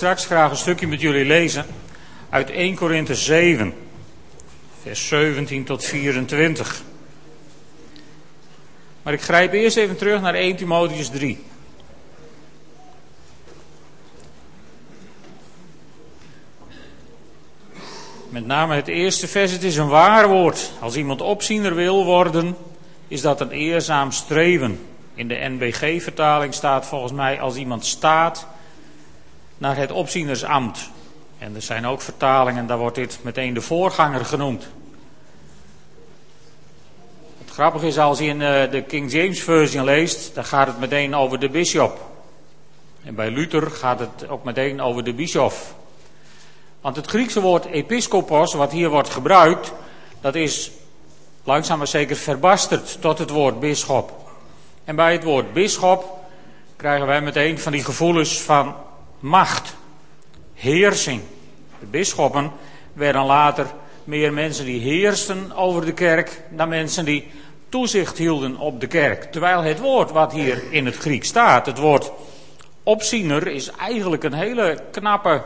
straks graag een stukje met jullie lezen uit 1 Korinthe 7, vers 17 tot 24. Maar ik grijp eerst even terug naar 1 Timotheus 3. Met name het eerste vers, het is een waar woord. Als iemand opziener wil worden, is dat een eerzaam streven. In de NBG-vertaling staat volgens mij als iemand staat naar het opzienersambt. En er zijn ook vertalingen, daar wordt dit meteen de voorganger genoemd. Het grappige is, als je in eh, de King James Version leest, dan gaat het meteen over de bishop. En bij Luther gaat het ook meteen over de bischof. Want het Griekse woord episkopos, wat hier wordt gebruikt, dat is langzaam maar zeker verbasterd tot het woord bisschop. En bij het woord bisschop krijgen wij meteen van die gevoelens van macht, heersing. De bisschoppen werden later meer mensen die heersten over de kerk dan mensen die toezicht hielden op de kerk. Terwijl het woord wat hier in het Griek staat, het woord opziener, is eigenlijk een hele knappe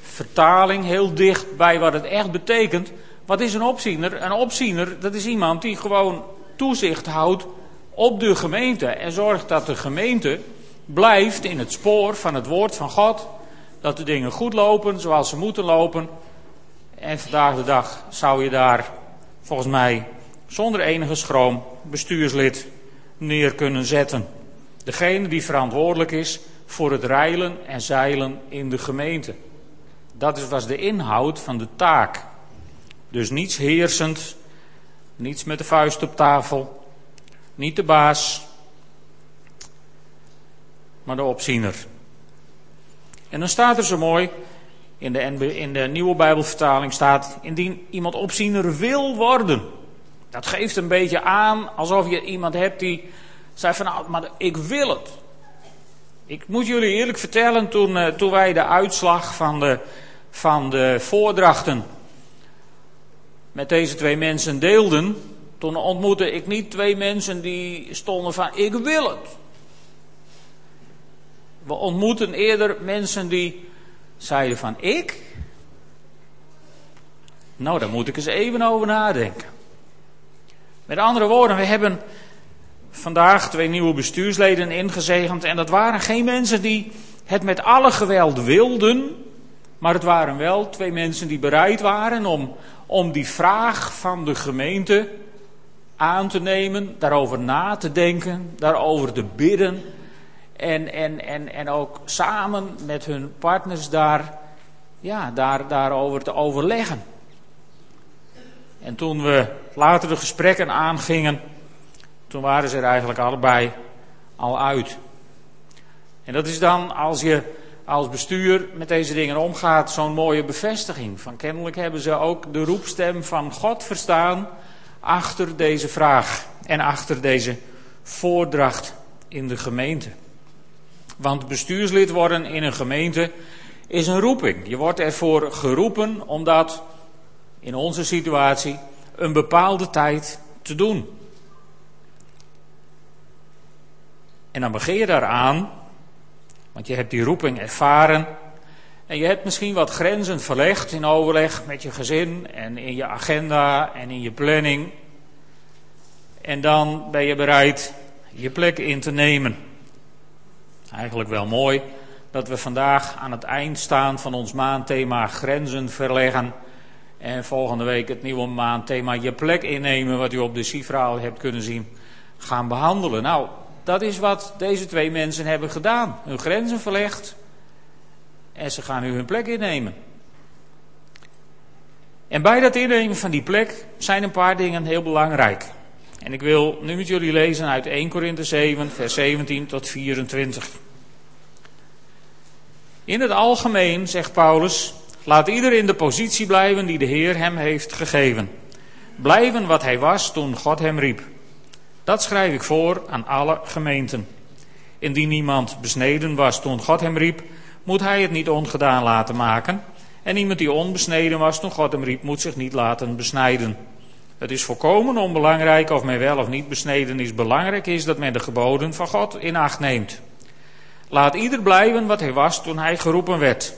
vertaling, heel dicht bij wat het echt betekent. Wat is een opziener? Een opziener, dat is iemand die gewoon toezicht houdt op de gemeente en zorgt dat de gemeente blijft in het spoor van het woord van God. Dat de dingen goed lopen zoals ze moeten lopen. En vandaag de dag zou je daar volgens mij zonder enige schroom bestuurslid neer kunnen zetten. Degene die verantwoordelijk is voor het reilen en zeilen in de gemeente. Dat was de inhoud van de taak. Dus niets heersend, niets met de vuist op tafel, niet de baas, maar de opziener. En dan staat er zo mooi, in de, in de nieuwe Bijbelvertaling staat, indien iemand opziener wil worden. Dat geeft een beetje aan alsof je iemand hebt die zei van nou, maar ik wil het. Ik moet jullie eerlijk vertellen, toen, uh, toen wij de uitslag van de, van de voordrachten met deze twee mensen deelden, toen ontmoette ik niet twee mensen die stonden van ik wil het. We ontmoeten eerder mensen die zeiden van ik. Nou, daar moet ik eens even over nadenken. Met andere woorden, we hebben vandaag twee nieuwe bestuursleden ingezegend. En dat waren geen mensen die het met alle geweld wilden. Maar het waren wel twee mensen die bereid waren om, om die vraag van de gemeente aan te nemen, daarover na te denken, daarover te bidden. En, en, en, en ook samen met hun partners daar, ja, daar, daarover te overleggen. En toen we later de gesprekken aangingen, toen waren ze er eigenlijk allebei al uit. En dat is dan als je als bestuur met deze dingen omgaat, zo'n mooie bevestiging. Van kennelijk hebben ze ook de roepstem van God verstaan achter deze vraag en achter deze voordracht in de gemeente. Want bestuurslid worden in een gemeente is een roeping. Je wordt ervoor geroepen omdat in onze situatie een bepaalde tijd te doen. En dan begin je daaraan, want je hebt die roeping ervaren. En je hebt misschien wat grenzen verlegd in overleg met je gezin en in je agenda en in je planning. En dan ben je bereid je plek in te nemen. Eigenlijk wel mooi dat we vandaag aan het eind staan van ons maandthema grenzen verleggen. En volgende week het nieuwe maandthema je plek innemen, wat u op de cifra hebt kunnen zien, gaan behandelen. Nou, dat is wat deze twee mensen hebben gedaan. Hun grenzen verlegd en ze gaan nu hun plek innemen. En bij dat innemen van die plek zijn een paar dingen heel belangrijk. En ik wil nu met jullie lezen uit 1 Korinthe 7, vers 17 tot 24. In het algemeen, zegt Paulus, laat ieder in de positie blijven die de Heer hem heeft gegeven. Blijven wat hij was toen God hem riep. Dat schrijf ik voor aan alle gemeenten. Indien niemand besneden was toen God hem riep, moet hij het niet ongedaan laten maken. En iemand die onbesneden was toen God hem riep, moet zich niet laten besnijden. Het is volkomen onbelangrijk of men wel of niet besneden is. Belangrijk is dat men de geboden van God in acht neemt. Laat ieder blijven wat hij was toen hij geroepen werd.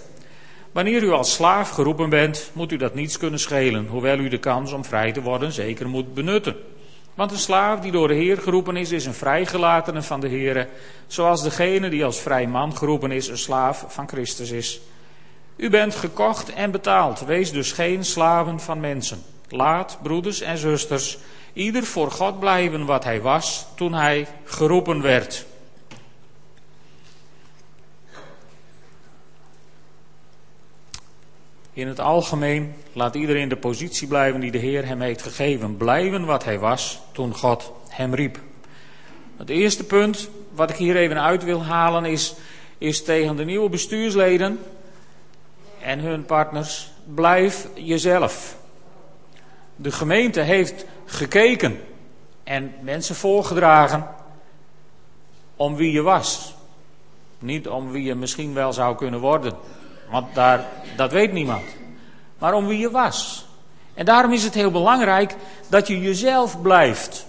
Wanneer u als slaaf geroepen bent, moet u dat niets kunnen schelen, hoewel u de kans om vrij te worden zeker moet benutten. Want een slaaf die door de Heer geroepen is, is een vrijgelatene van de Heer, zoals degene die als vrij man geroepen is, een slaaf van Christus is. U bent gekocht en betaald, wees dus geen slaven van mensen. Laat, broeders en zusters, ieder voor God blijven wat hij was toen hij geroepen werd. In het algemeen laat iedereen de positie blijven die de Heer hem heeft gegeven. Blijven wat hij was toen God hem riep. Het eerste punt wat ik hier even uit wil halen is, is tegen de nieuwe bestuursleden en hun partners: blijf jezelf. De gemeente heeft gekeken en mensen voorgedragen om wie je was. Niet om wie je misschien wel zou kunnen worden. Want daar, dat weet niemand. Maar om wie je was. En daarom is het heel belangrijk dat je jezelf blijft.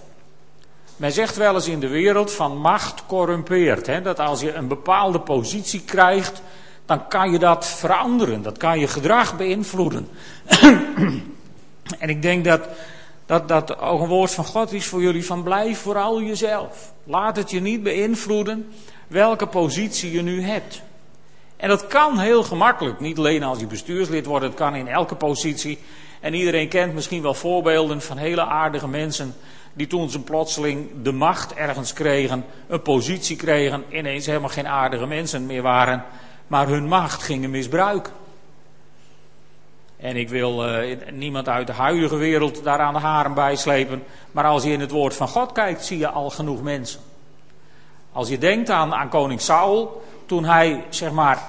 Men zegt wel eens in de wereld van macht corrumpeert. Hè? Dat als je een bepaalde positie krijgt, dan kan je dat veranderen. Dat kan je gedrag beïnvloeden. en ik denk dat, dat dat ook een woord van God is voor jullie: van blijf vooral jezelf. Laat het je niet beïnvloeden welke positie je nu hebt. En dat kan heel gemakkelijk. Niet alleen als je bestuurslid wordt, het kan in elke positie. En iedereen kent misschien wel voorbeelden van hele aardige mensen. die toen ze plotseling de macht ergens kregen, een positie kregen. ineens helemaal geen aardige mensen meer waren. maar hun macht gingen misbruiken. En ik wil uh, niemand uit de huidige wereld daar aan de haren bijslepen. Maar als je in het woord van God kijkt, zie je al genoeg mensen. Als je denkt aan, aan koning Saul, toen hij zeg maar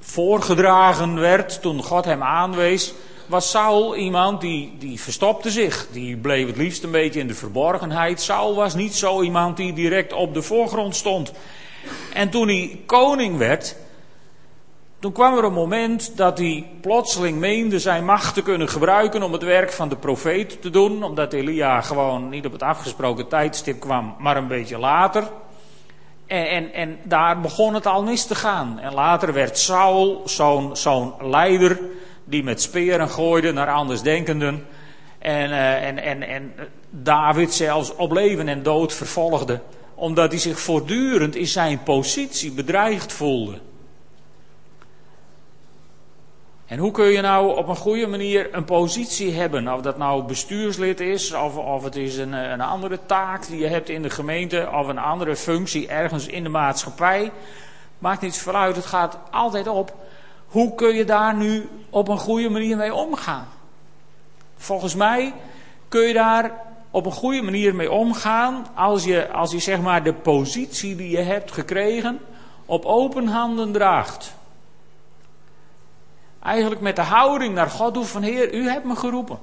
voorgedragen werd, toen God hem aanwees, was Saul iemand die, die verstopte zich. Die bleef het liefst een beetje in de verborgenheid. Saul was niet zo iemand die direct op de voorgrond stond. En toen hij koning werd, toen kwam er een moment dat hij plotseling meende zijn macht te kunnen gebruiken om het werk van de profeet te doen. Omdat Elia gewoon niet op het afgesproken tijdstip kwam, maar een beetje later. En, en, en, daar begon het al mis te gaan. En later werd Saul zo'n leider die met speren gooide naar andersdenkenden. En, uh, en, en, en David zelfs op leven en dood vervolgde. Omdat hij zich voortdurend in zijn positie bedreigd voelde. En hoe kun je nou op een goede manier een positie hebben? Of dat nou bestuurslid is, of, of het is een, een andere taak die je hebt in de gemeente, of een andere functie ergens in de maatschappij. Maakt niets vooruit, het gaat altijd op. Hoe kun je daar nu op een goede manier mee omgaan? Volgens mij kun je daar op een goede manier mee omgaan als je, als je zeg maar de positie die je hebt gekregen op open handen draagt. Eigenlijk met de houding naar God doet van Heer, u hebt me geroepen.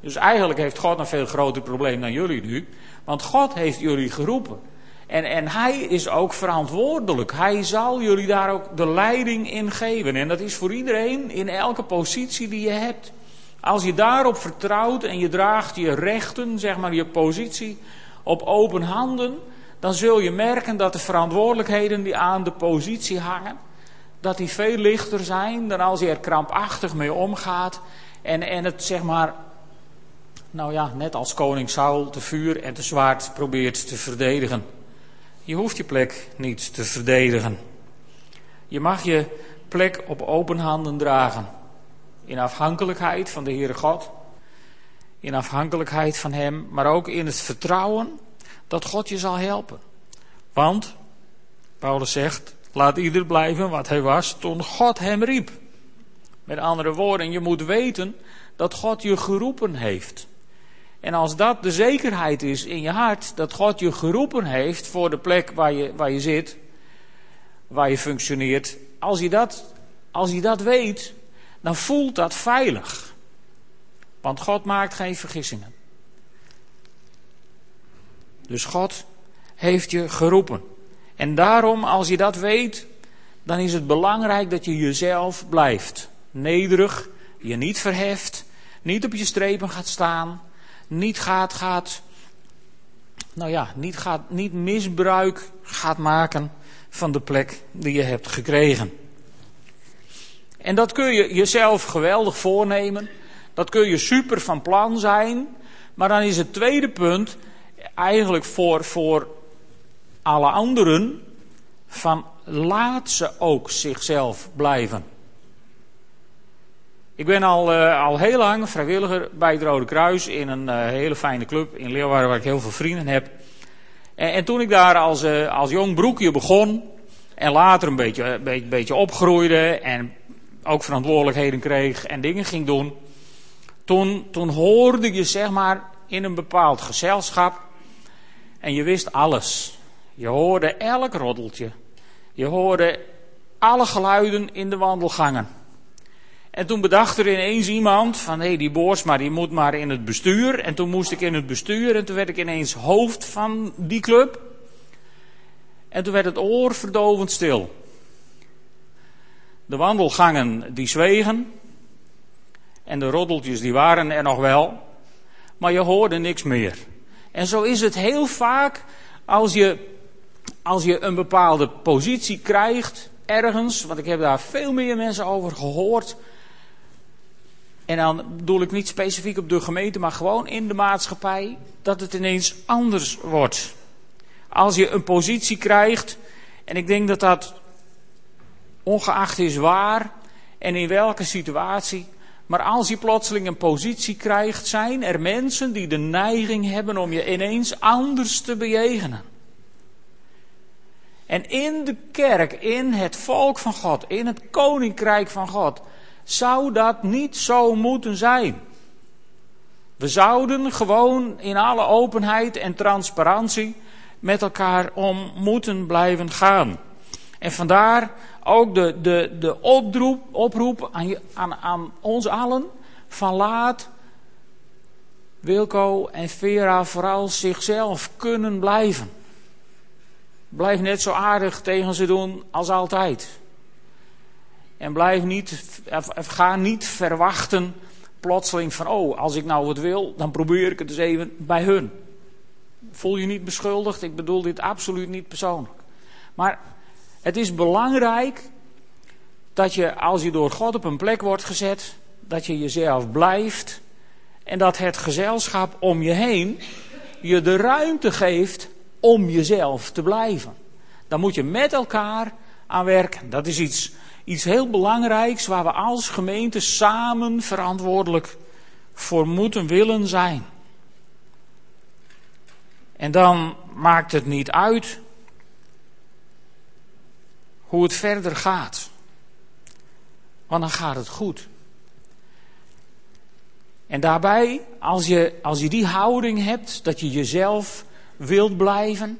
Dus eigenlijk heeft God een veel groter probleem dan jullie nu. Want God heeft jullie geroepen. En, en hij is ook verantwoordelijk. Hij zal jullie daar ook de leiding in geven. En dat is voor iedereen in elke positie die je hebt. Als je daarop vertrouwt en je draagt je rechten, zeg maar je positie, op open handen, dan zul je merken dat de verantwoordelijkheden die aan de positie hangen, dat die veel lichter zijn dan als je er krampachtig mee omgaat en, en het zeg maar, nou ja, net als koning Saul te vuur en te zwaard probeert te verdedigen. Je hoeft je plek niet te verdedigen. Je mag je plek op open handen dragen. In afhankelijkheid van de Heere God. In afhankelijkheid van Hem, maar ook in het vertrouwen dat God je zal helpen. Want, Paulus zegt, Laat ieder blijven wat hij was toen God hem riep. Met andere woorden, je moet weten dat God je geroepen heeft. En als dat de zekerheid is in je hart, dat God je geroepen heeft voor de plek waar je, waar je zit, waar je functioneert, als je, dat, als je dat weet, dan voelt dat veilig. Want God maakt geen vergissingen. Dus God heeft je geroepen. En daarom, als je dat weet, dan is het belangrijk dat je jezelf blijft. Nederig, je niet verheft, niet op je strepen gaat staan, niet gaat, gaat, nou ja, niet, gaat, niet misbruik gaat maken van de plek die je hebt gekregen. En dat kun je jezelf geweldig voornemen. Dat kun je super van plan zijn. Maar dan is het tweede punt eigenlijk voor, voor alle anderen van laat ze ook zichzelf blijven. Ik ben al, uh, al heel lang vrijwilliger bij het Rode Kruis in een uh, hele fijne club in Leeuwarden waar ik heel veel vrienden heb. En, en toen ik daar als, uh, als jong broekje begon en later een beetje, een beetje, beetje opgroeide en ook verantwoordelijkheden kreeg en dingen ging doen. Toen, toen hoorde je zeg maar in een bepaald gezelschap en je wist alles. Je hoorde elk roddeltje. Je hoorde alle geluiden in de wandelgangen. En toen bedacht er ineens iemand van hé, hey, die Boorsma die moet maar in het bestuur. En toen moest ik in het bestuur en toen werd ik ineens hoofd van die club. En toen werd het oor verdovend stil. De wandelgangen die zwegen. En de roddeltjes die waren er nog wel. Maar je hoorde niks meer. En zo is het heel vaak als je, als je een bepaalde positie krijgt ergens. Want ik heb daar veel meer mensen over gehoord. En dan bedoel ik niet specifiek op de gemeente, maar gewoon in de maatschappij. Dat het ineens anders wordt. Als je een positie krijgt. En ik denk dat dat ongeacht is waar en in welke situatie. Maar als je plotseling een positie krijgt, zijn er mensen die de neiging hebben om je ineens anders te bejegenen. En in de kerk, in het volk van God, in het koninkrijk van God, zou dat niet zo moeten zijn. We zouden gewoon in alle openheid en transparantie met elkaar om moeten blijven gaan. En vandaar ook de, de, de oproep, oproep aan, aan, aan ons allen van laat Wilco en Vera vooral zichzelf kunnen blijven. Blijf net zo aardig tegen ze doen als altijd. En blijf niet, ga niet verwachten plotseling van, oh, als ik nou wat wil, dan probeer ik het eens even bij hun. Voel je niet beschuldigd? Ik bedoel dit absoluut niet persoonlijk. Maar het is belangrijk dat je, als je door God op een plek wordt gezet, dat je jezelf blijft en dat het gezelschap om je heen je de ruimte geeft om jezelf te blijven. Dan moet je met elkaar aan werken. Dat is iets, iets heel belangrijks waar we als gemeente samen verantwoordelijk voor moeten willen zijn. En dan maakt het niet uit hoe het verder gaat. Want dan gaat het goed. En daarbij, als je, als je die houding hebt, dat je jezelf wilt blijven.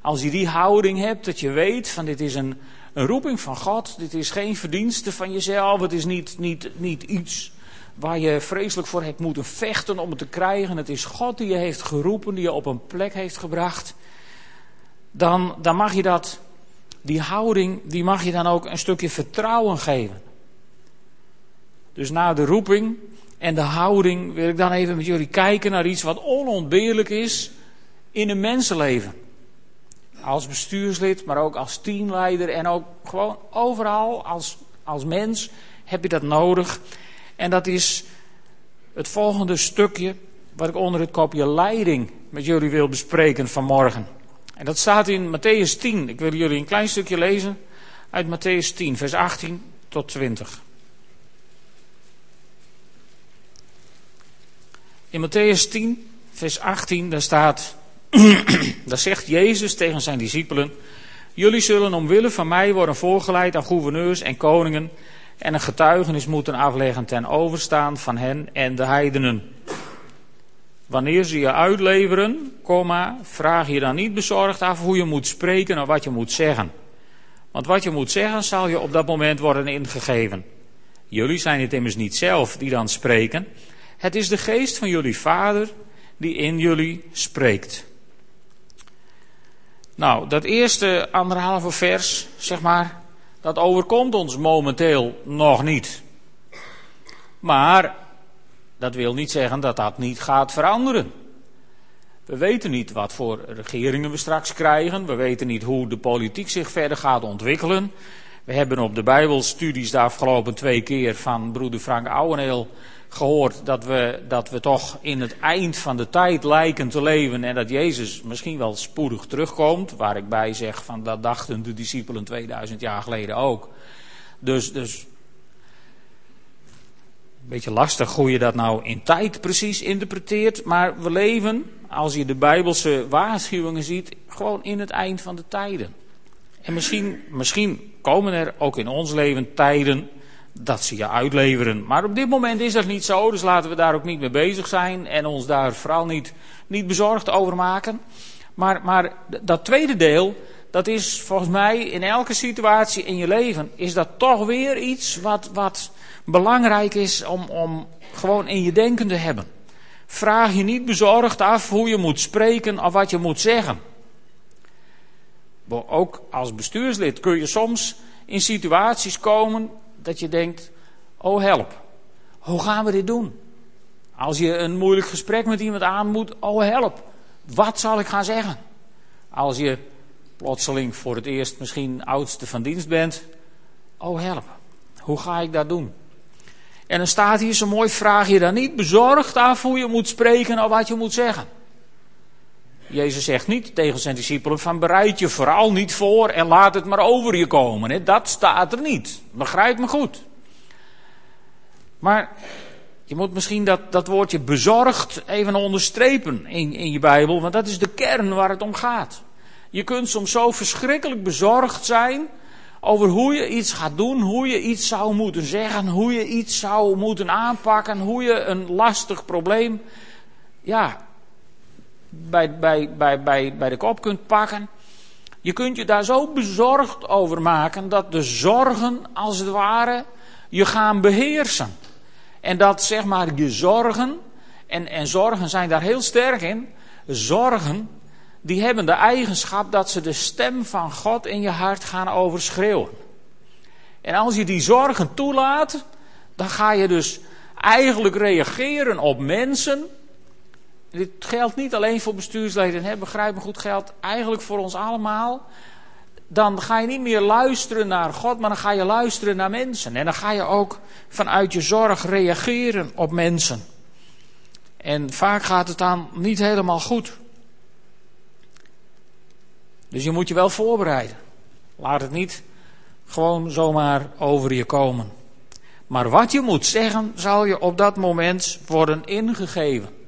Als je die houding hebt, dat je weet van dit is een, een roeping van God. Dit is geen verdienste van jezelf. Het is niet, niet, niet iets waar je vreselijk voor hebt moeten vechten om het te krijgen. Het is God die je heeft geroepen, die je op een plek heeft gebracht. Dan, dan mag je dat, die houding, die mag je dan ook een stukje vertrouwen geven. Dus na de roeping en de houding wil ik dan even met jullie kijken naar iets wat onontbeerlijk is in een mensenleven. Als bestuurslid, maar ook als teamleider en ook gewoon overal als, als mens heb je dat nodig. En dat is het volgende stukje wat ik onder het kopje leiding met jullie wil bespreken vanmorgen. En dat staat in Matthäus 10. Ik wil jullie een klein stukje lezen uit Matthäus 10, vers 18 tot 20. In Matthäus 10, vers 18, daar staat, daar zegt Jezus tegen zijn discipelen, jullie zullen omwille van mij worden voorgeleid aan gouverneurs en koningen en een getuigenis moeten afleggen ten overstaan van hen en de heidenen. Wanneer ze je uitleveren, vraag je dan niet bezorgd af hoe je moet spreken of wat je moet zeggen. Want wat je moet zeggen zal je op dat moment worden ingegeven. Jullie zijn het immers niet zelf die dan spreken, het is de geest van jullie vader die in jullie spreekt. Nou, dat eerste anderhalve vers, zeg maar, dat overkomt ons momenteel nog niet. Maar dat wil niet zeggen dat dat niet gaat veranderen. We weten niet wat voor regeringen we straks krijgen. We weten niet hoe de politiek zich verder gaat ontwikkelen. We hebben op de Bijbelstudies de afgelopen twee keer van broeder Frank Ouweneel gehoord dat we, dat we toch in het eind van de tijd lijken te leven en dat Jezus misschien wel spoedig terugkomt. Waar ik bij zeg van dat dachten de discipelen 2000 jaar geleden ook. Dus, dus een beetje lastig hoe je dat nou in tijd precies interpreteert. Maar we leven, als je de Bijbelse waarschuwingen ziet, gewoon in het eind van de tijden. En misschien, misschien komen er ook in ons leven tijden dat ze je uitleveren. Maar op dit moment is dat niet zo, dus laten we daar ook niet mee bezig zijn en ons daar vooral niet, niet bezorgd over maken. Maar, maar dat tweede deel, dat is volgens mij in elke situatie in je leven, is dat toch weer iets wat, wat belangrijk is om, om gewoon in je denken te hebben. Vraag je niet bezorgd af hoe je moet spreken of wat je moet zeggen. Ook als bestuurslid kun je soms in situaties komen dat je denkt: oh help, hoe gaan we dit doen? Als je een moeilijk gesprek met iemand aan moet, oh help, wat zal ik gaan zeggen? Als je plotseling voor het eerst misschien oudste van dienst bent, oh help, hoe ga ik dat doen? En dan staat hier zo mooi: vraag je dan niet bezorgd af hoe je moet spreken of wat je moet zeggen. Jezus zegt niet tegen zijn discipelen van bereid je vooral niet voor en laat het maar over je komen. Dat staat er niet. Begrijp me goed. Maar je moet misschien dat, dat woordje bezorgd even onderstrepen in, in je Bijbel, want dat is de kern waar het om gaat. Je kunt soms zo verschrikkelijk bezorgd zijn over hoe je iets gaat doen, hoe je iets zou moeten zeggen, hoe je iets zou moeten aanpakken, hoe je een lastig probleem ja, bij, bij, bij, bij, bij de kop kunt pakken. Je kunt je daar zo bezorgd over maken dat de zorgen als het ware je gaan beheersen. En dat zeg maar je zorgen, en, en zorgen zijn daar heel sterk in, zorgen die hebben de eigenschap dat ze de stem van God in je hart gaan overschreeuwen. En als je die zorgen toelaat, dan ga je dus eigenlijk reageren op mensen. Dit geldt niet alleen voor bestuursleden, hè, begrijp me goed, geldt eigenlijk voor ons allemaal. Dan ga je niet meer luisteren naar God, maar dan ga je luisteren naar mensen. En dan ga je ook vanuit je zorg reageren op mensen. En vaak gaat het dan niet helemaal goed. Dus je moet je wel voorbereiden. Laat het niet gewoon zomaar over je komen. Maar wat je moet zeggen, zal je op dat moment worden ingegeven.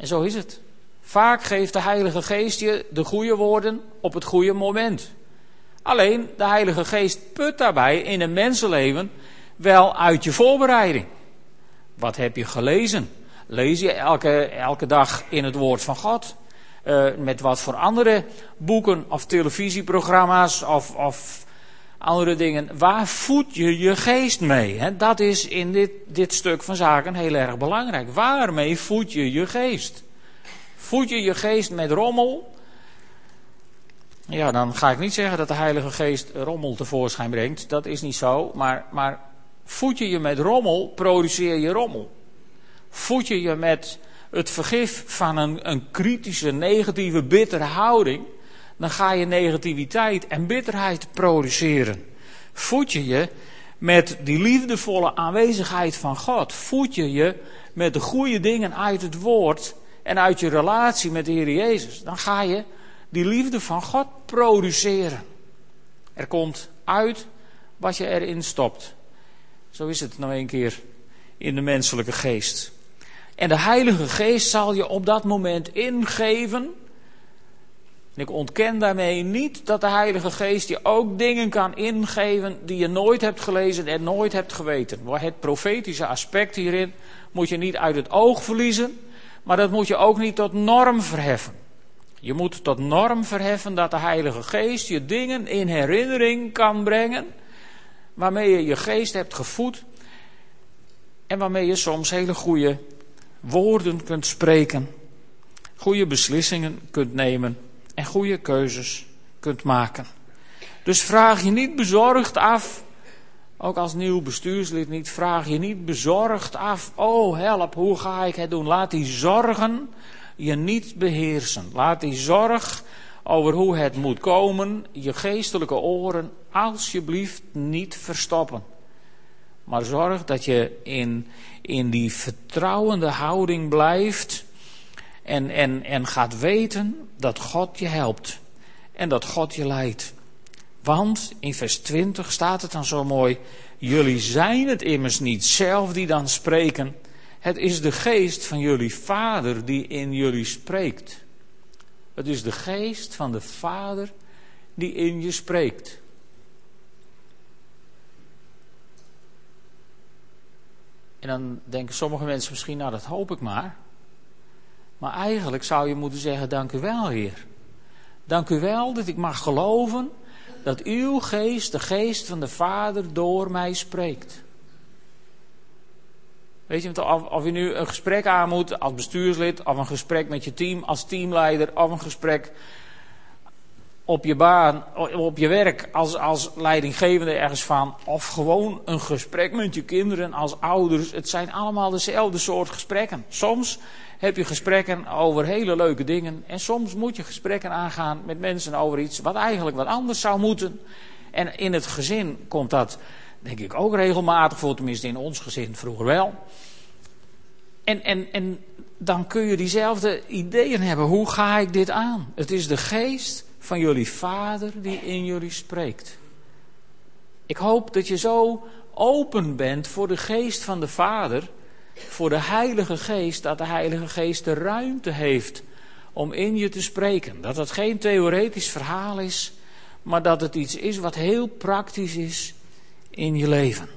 En zo is het. Vaak geeft de Heilige Geest je de goede woorden op het goede moment. Alleen de Heilige Geest put daarbij in een mensenleven wel uit je voorbereiding. Wat heb je gelezen? Lees je elke, elke dag in het woord van God? Uh, met wat voor andere boeken of televisieprogramma's of, of andere dingen. Waar voed je je geest mee? Dat is in dit, dit stuk van zaken heel erg belangrijk. Waarmee voed je je geest? Voed je je geest met rommel? Ja, dan ga ik niet zeggen dat de Heilige Geest rommel tevoorschijn brengt. Dat is niet zo. Maar, maar voed je je met rommel, produceer je rommel. Voed je je met het vergif van een, een kritische, negatieve, bittere houding, dan ga je negativiteit en bitterheid produceren. Voed je je met die liefdevolle aanwezigheid van God. Voed je je met de goede dingen uit het woord en uit je relatie met de Heer Jezus. Dan ga je die liefde van God produceren. Er komt uit wat je erin stopt. Zo is het nou een keer in de menselijke geest. En de Heilige Geest zal je op dat moment ingeven. En ik ontken daarmee niet dat de Heilige Geest je ook dingen kan ingeven die je nooit hebt gelezen en nooit hebt geweten. Het profetische aspect hierin moet je niet uit het oog verliezen, maar dat moet je ook niet tot norm verheffen. Je moet tot norm verheffen dat de Heilige Geest je dingen in herinnering kan brengen, waarmee je je geest hebt gevoed en waarmee je soms hele goede woorden kunt spreken, goede beslissingen kunt nemen en goede keuzes kunt maken. Dus vraag je niet bezorgd af, ook als nieuw bestuurslid niet, vraag je niet bezorgd af, oh help, hoe ga ik het doen? Laat die zorgen je niet beheersen. Laat die zorg over hoe het moet komen, je geestelijke oren, alsjeblieft niet verstoppen. Maar zorg dat je in, in die vertrouwende houding blijft en, en, en gaat weten dat God je helpt en dat God je leidt. Want in vers 20 staat het dan zo mooi: Jullie zijn het immers niet zelf die dan spreken. Het is de geest van jullie vader die in jullie spreekt. Het is de geest van de vader die in je spreekt. En dan denken sommige mensen misschien, nou dat hoop ik maar. Maar eigenlijk zou je moeten zeggen, dank u wel Heer. Dank u wel dat ik mag geloven dat uw geest, de geest van de Vader, door mij spreekt. Weet je, of, je nu een gesprek aan moet als bestuurslid, of een gesprek met je team als teamleider, of een gesprek op je baan, op je werk als, als leidinggevende ergens van, of gewoon een gesprek met je kinderen als ouders. Het zijn allemaal dezelfde soort gesprekken. Soms heb je gesprekken over hele leuke dingen en soms moet je gesprekken aangaan met mensen over iets wat eigenlijk wat anders zou moeten. En in het gezin komt dat, denk ik, ook regelmatig voor, tenminste in ons gezin vroeger wel. En, en, en dan kun je diezelfde ideeën hebben. Hoe ga ik dit aan? Het is de geest van jullie vader die in jullie spreekt. Ik hoop dat je zo open bent voor de geest van de vader, voor de heilige geest, dat de heilige geest de ruimte heeft om in je te spreken. Dat het geen theoretisch verhaal is, maar dat het iets is wat heel praktisch is in je leven.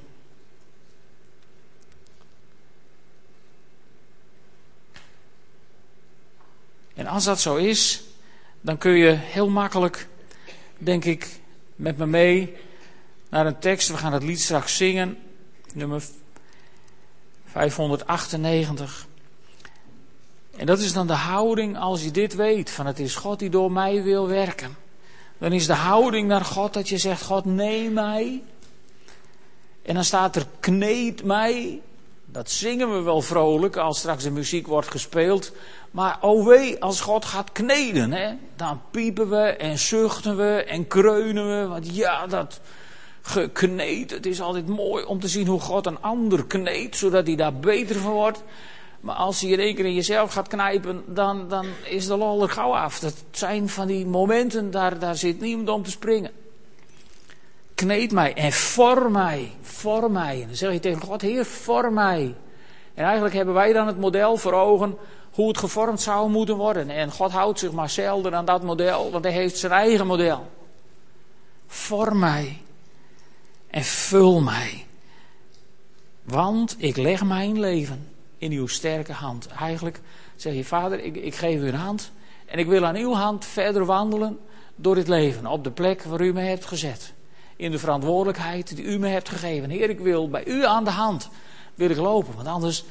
En als dat zo is, dan kun je heel makkelijk, denk ik, met me mee naar een tekst. We gaan het lied straks zingen, nummer 598. En dat is dan de houding als je dit weet, van het is God die door mij wil werken. Dan is de houding naar God dat je zegt, God neem mij. En dan staat er, kneed mij. Dat zingen we wel vrolijk als straks de muziek wordt gespeeld. Maar oh wee, als God gaat kneden, hè, dan piepen we en zuchten we en kreunen we. Want ja, dat gekneed, het is altijd mooi om te zien hoe God een ander kneedt, zodat hij daar beter van wordt. Maar als je in één keer in jezelf gaat knijpen, dan, dan is de lol er gauw af. Dat zijn van die momenten, daar, daar zit niemand om te springen. Kneed mij en vorm mij, vorm mij. En dan zeg je tegen God, Heer, vorm mij. En eigenlijk hebben wij dan het model voor ogen hoe het gevormd zou moeten worden. En God houdt zich maar zelden aan dat model, want hij heeft zijn eigen model. Vorm mij en vul mij. Want ik leg mijn leven in uw sterke hand. Eigenlijk zeg je, vader, ik, ik geef u een hand. En ik wil aan uw hand verder wandelen door dit leven. Op de plek waar u me hebt gezet. In de verantwoordelijkheid die u me hebt gegeven. Heer, ik wil bij u aan de hand wil lopen. Want anders,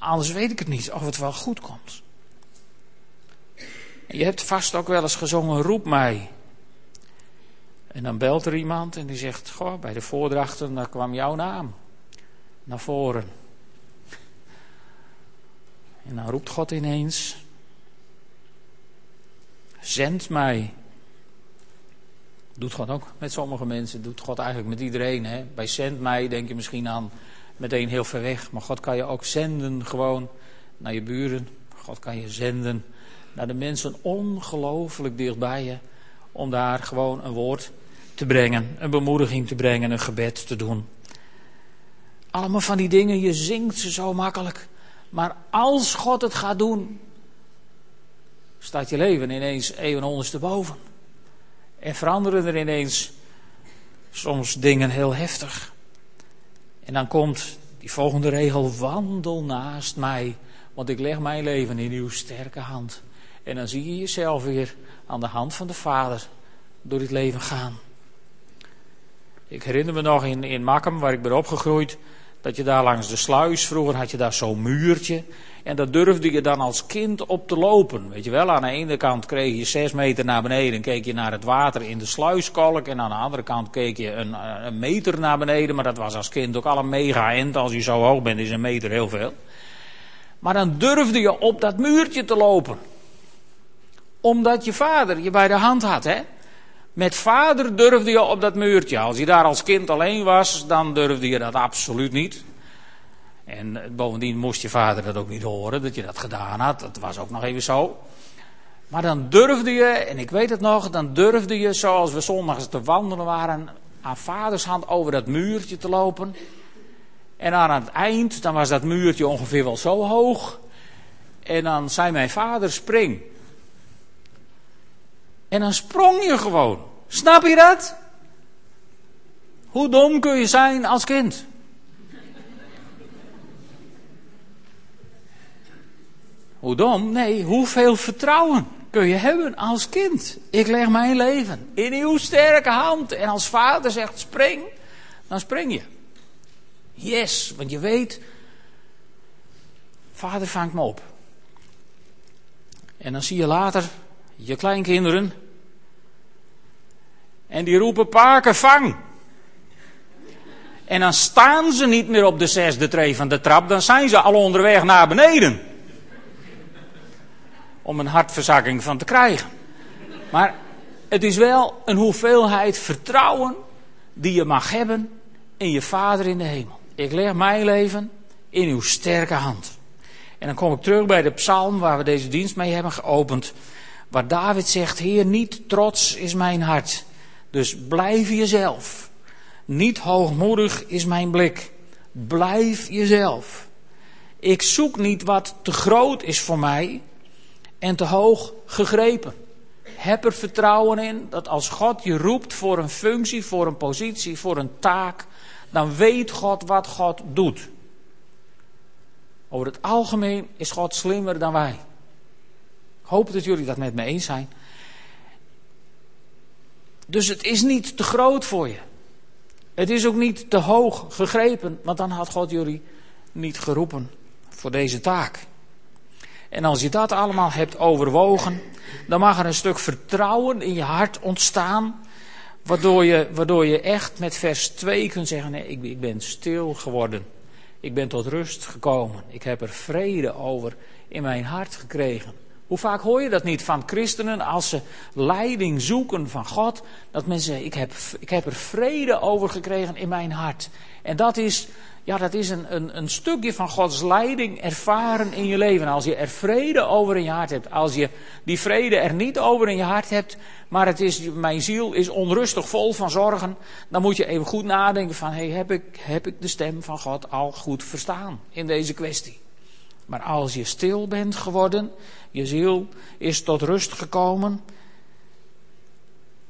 Anders weet ik het niet of het wel goed komt. Je hebt vast ook wel eens gezongen, roep mij. En dan belt er iemand en die zegt, goh, bij de voordrachten, daar kwam jouw naam naar voren. En dan roept God ineens, zend mij. Doet God ook met sommige mensen, doet God eigenlijk met iedereen. Hè? Bij zend mij denk je misschien aan meteen heel ver weg. Maar God kan je ook zenden gewoon naar je buren. God kan je zenden naar de mensen ongelooflijk dichtbij je. Om daar gewoon een woord te brengen, een bemoediging te brengen, een gebed te doen. Allemaal van die dingen, je zingt ze zo makkelijk. Maar als God het gaat doen, staat je leven ineens even ondersteboven. En veranderen er ineens soms dingen heel heftig. En dan komt die volgende regel: wandel naast mij, want ik leg mijn leven in uw sterke hand. En dan zie je jezelf weer aan de hand van de Vader door dit leven gaan. Ik herinner me nog in, in waar ik ben opgegroeid, dat je daar langs de sluis, vroeger had je daar zo'n muurtje. En daar durfde je dan als kind op te lopen. Weet je wel, aan de ene kant kreeg je zes meter naar beneden en keek je naar het water in de sluiskolk. En aan de andere kant keek je een, eh, een meter naar beneden. Maar dat was als kind ook al een mega end. Als je zo hoog bent is een meter heel veel. Maar dan durfde je op dat muurtje te lopen. Omdat je vader je bij de hand had, hè? Met vader durfde je op dat muurtje. Als je daar als kind alleen was, dan durfde je dat absoluut niet. En bovendien moest je vader dat ook niet horen, dat je dat gedaan had. Dat was ook nog even zo. Maar dan durfde je, en ik weet het nog, dan durfde je, zoals we zondags te wandelen waren, aan vaders hand over dat muurtje te lopen. En aan het eind, dan was dat muurtje ongeveer wel zo hoog. En dan zei mijn vader, spring. En dan sprong je gewoon. Snap je dat? Hoe dom kun je zijn als kind? Hoe dom? Nee, hoeveel vertrouwen kun je hebben als kind? Ik leg mijn leven in uw sterke hand. En als vader zegt spring, dan spring je. Yes, want je weet, vader vangt me op. En dan zie je later je kleinkinderen. En die roepen paken vang. En dan staan ze niet meer op de zesde tree van de trap, dan zijn ze al onderweg naar beneden. Om een hartverzakking van te krijgen. Maar het is wel een hoeveelheid vertrouwen die je mag hebben in je Vader in de hemel. Ik leg mijn leven in uw sterke hand. En dan kom ik terug bij de psalm waar we deze dienst mee hebben geopend. Waar David zegt, Heer, niet trots is mijn hart. Dus blijf jezelf. Niet hoogmoedig is mijn blik. Blijf jezelf. Ik zoek niet wat te groot is voor mij en te hoog gegrepen. Heb er vertrouwen in dat als God je roept voor een functie, voor een positie, voor een taak, dan weet God wat God doet. Over het algemeen is God slimmer dan wij. Ik hoop dat jullie dat met me eens zijn. Dus het is niet te groot voor je. Het is ook niet te hoog gegrepen, want dan had God jullie niet geroepen voor deze taak. En als je dat allemaal hebt overwogen, dan mag er een stuk vertrouwen in je hart ontstaan. Waardoor je, waardoor je echt met vers 2 kunt zeggen: nee, ik, ik ben stil geworden. Ik ben tot rust gekomen. Ik heb er vrede over in mijn hart gekregen. Hoe vaak hoor je dat niet van christenen als ze leiding zoeken van God? Dat mensen zeggen, ik heb, ik heb er vrede over gekregen in mijn hart. En dat is, ja, dat is een, een, een stukje van Gods leiding ervaren in je leven. Als je er vrede over in je hart hebt. Als je die vrede er niet over in je hart hebt. Maar het is, mijn ziel is onrustig, vol van zorgen. Dan moet je even goed nadenken van, hey, heb, ik, heb ik de stem van God al goed verstaan in deze kwestie? Maar als je stil bent geworden, je ziel is tot rust gekomen,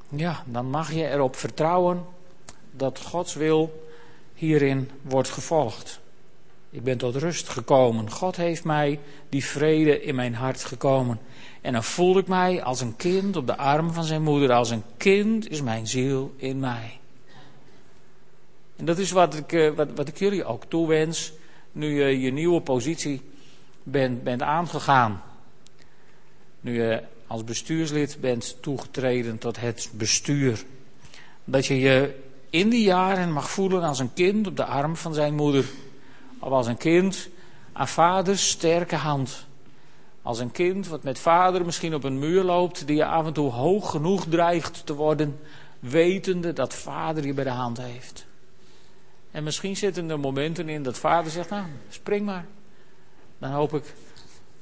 ja, dan mag je erop vertrouwen dat Gods wil hierin wordt gevolgd. Ik ben tot rust gekomen. God heeft mij die vrede in mijn hart gekomen. En dan voel ik mij als een kind op de arm van zijn moeder. Als een kind is mijn ziel in mij. En dat is wat ik, eh, wat, wat ik jullie ook toewens. Nu je je nieuwe positie bent, bent aangegaan. Nu je als bestuurslid bent toegetreden tot het bestuur. Dat je je in die jaren mag voelen als een kind op de arm van zijn moeder. Of als een kind aan vaders sterke hand. Als een kind wat met vader misschien op een muur loopt, die je af en toe hoog genoeg dreigt te worden, wetende dat vader je bij de hand heeft. En misschien zitten er momenten in dat vader zegt, nou, spring maar. Dan hoop ik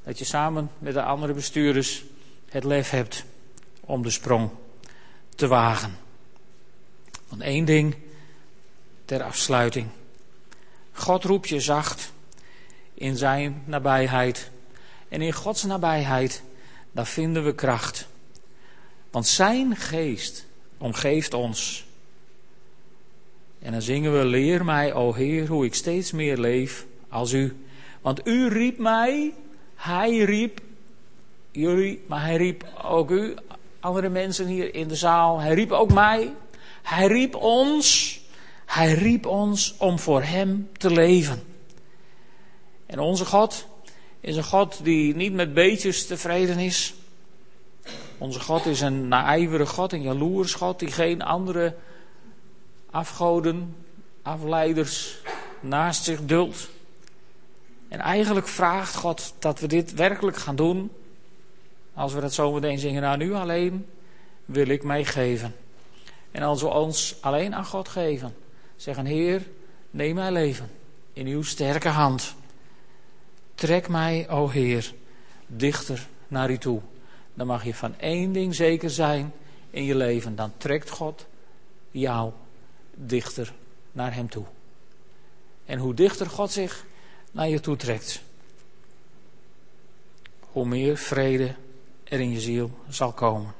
dat je samen met de andere bestuurders het lef hebt om de sprong te wagen. Want één ding ter afsluiting. God roept je zacht in zijn nabijheid. En in Gods nabijheid, daar vinden we kracht. Want zijn geest omgeeft ons. En dan zingen we, leer mij, o Heer, hoe ik steeds meer leef als u. Want u riep mij, hij riep jullie, maar hij riep ook u, andere mensen hier in de zaal. Hij riep ook mij. Hij riep ons. Hij riep ons om voor hem te leven. En onze God is een God die niet met beetjes tevreden is. Onze God is een naijvere God, een jaloers God, die geen andere afgoden, afleiders naast zich duldt. En eigenlijk vraagt God dat we dit werkelijk gaan doen Als we dat zo meteen zingen, nou nu alleen wil ik mij geven. En als we ons alleen aan God geven, zeggen Heer, neem mijn leven in uw sterke hand. Trek mij, o Heer, dichter naar u toe. Dan mag je van één ding zeker zijn in je leven. Dan trekt God jou dichter naar hem toe. En hoe dichter God zich naar je toe trekt, hoe meer vrede er in je ziel zal komen.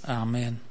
Amen.